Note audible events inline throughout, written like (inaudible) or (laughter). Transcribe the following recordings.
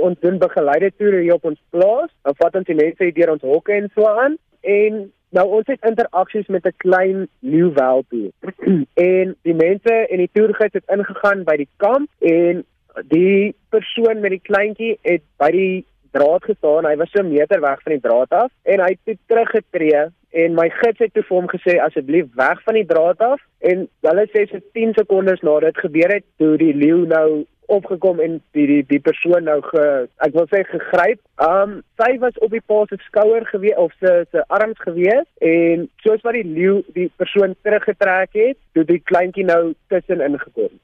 Ons doen begeleide toere hier op ons plaas. Dan vat ons mense deur ons hokke en so aan en nou ons het interaksies met 'n klein leeu welpie. (clears throat) en die mense en die toergids het ingegaan by die kamp en die persoon met die kleintjie het by die draad gestaan. Hy was so 'n meter weg van die draad af en hy het teruggetree en my gids het toe vir hom gesê asseblief weg van die draad af en hulle sê so 10 sekondes nadat dit gebeur het toe die leeu nou opgekom en die die die persoon nou ge ek wil sê gegryp. Um sy was op die pa se skouer gewees of se se arms gewees en soos wat die leeu die persoon teruggetrek het, toe die kleintjie nou tussen ingekom.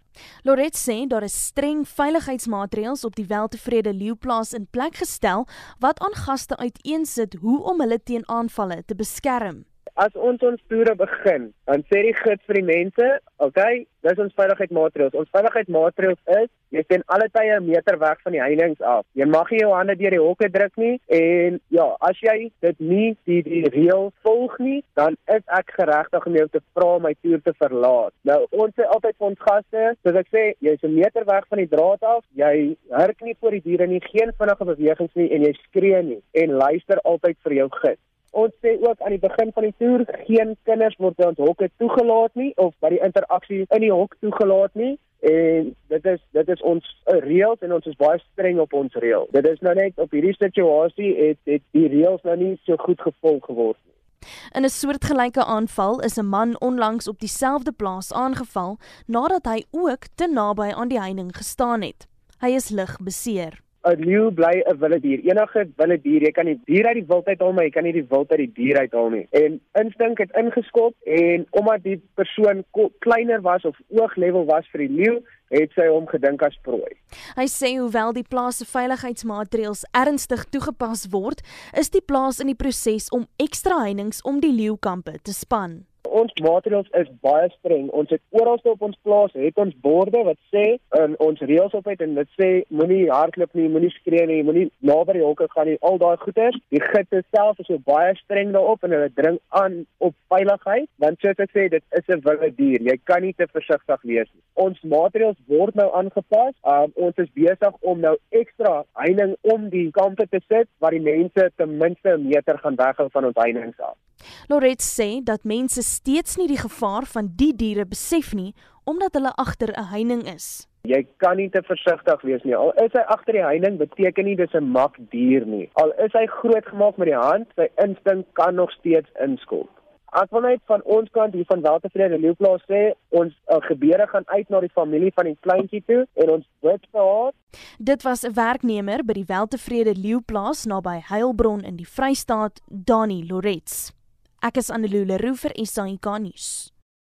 Loret sê daar is streng veiligheidsmaatreëls op die weltevrede leeuplaas in plek gestel wat aan gaste uiteensit hoe om hulle teen aanvalle te beskerm as ons ons toere begin, dan sê die gids vir die mense, "Oké, okay, dis ons veiligheidsmaatreëls. Ons veiligheidsmaatreëls is jy sien alle tye 'n meter weg van die heininge af. Jy mag nie jou hande deur die hokke druk nie en ja, as jy dit nie die die reël volg nie, dan is ek geregtig om jou te vra om my toer te verlaat." Nou, ons sê altyd vir ons gaste, soos ek sê, jy's 'n meter weg van die draad af. Jy hurk nie voor die diere nie, geen vinnige bewegings nie en jy skree nie en luister altyd vir jou gids ons sê ook aan die begin van die toer geen kinders word by ons hokke toegelaat nie of by die interaksie in die hok toegelaat nie en dit is dit is ons reëls en ons is baie streng op ons reël. Dit is nou net op hierdie situasie het het die reëls nou nie so goed gevolg geword nie. In 'n soortgelyke aanval is 'n man onlangs op dieselfde plaas aangeval nadat hy ook te naby aan die heining gestaan het. Hy is lig beseer. 'n leeu bly 'n wilde dier. Enige wilde dier, jy kan die dier uit die wild uit haal, maar jy kan nie die wild uit die dier uit haal nie. En instink het ingeskop en omdat die persoon kleiner was of ooglevel was vir die leeu, het sy hom gedink as prooi. Hy sê hoewel die plaas se veiligheidsmaatreëls ernstig toegepas word, is die plaas in die proses om ekstra heininge om die leeukampe te span ons maatreëls is baie streng. Ons het oral op ons plaas het ons borde wat sê en ons reëls op het en dit sê moenie hardloop nie, moenie skree nie, moenie naby die hokke gaan nie. Al daai goeders. Die gids self is so baie streng daarop en hulle dring aan op veiligheid want soos ek sê dit is 'n wilde dier. Jy kan nie te versigtig wees nie. Ons maatreëls word nou aangepas. Um, ons is besig om nou ekstra heining om die kampe te sit waar die mense ten minste 'n meter gaan weghou van ons heininge af. Loret sê dat mense steeds nie die gevaar van die diere besef nie omdat hulle agter 'n heining is. Jy kan nie te versigtig wees nie. Al is hy agter die heining, beteken nie dis 'n mak dier nie. Al is hy grootgemaak met die hand, sy instink kan nog steeds inskop. As ons net van ons kant hier van Weltevrede Leeuplaas sê, ons uh, gebeure gaan uit na die familie van die kleintjie toe en ons bid vir haar. Dit was 'n werknemer by die Weltevrede Leeuplaas naby Heilbron in die Vrystaat, Dani Lorets. Ek is Annelie Leroux vir SAK nuus.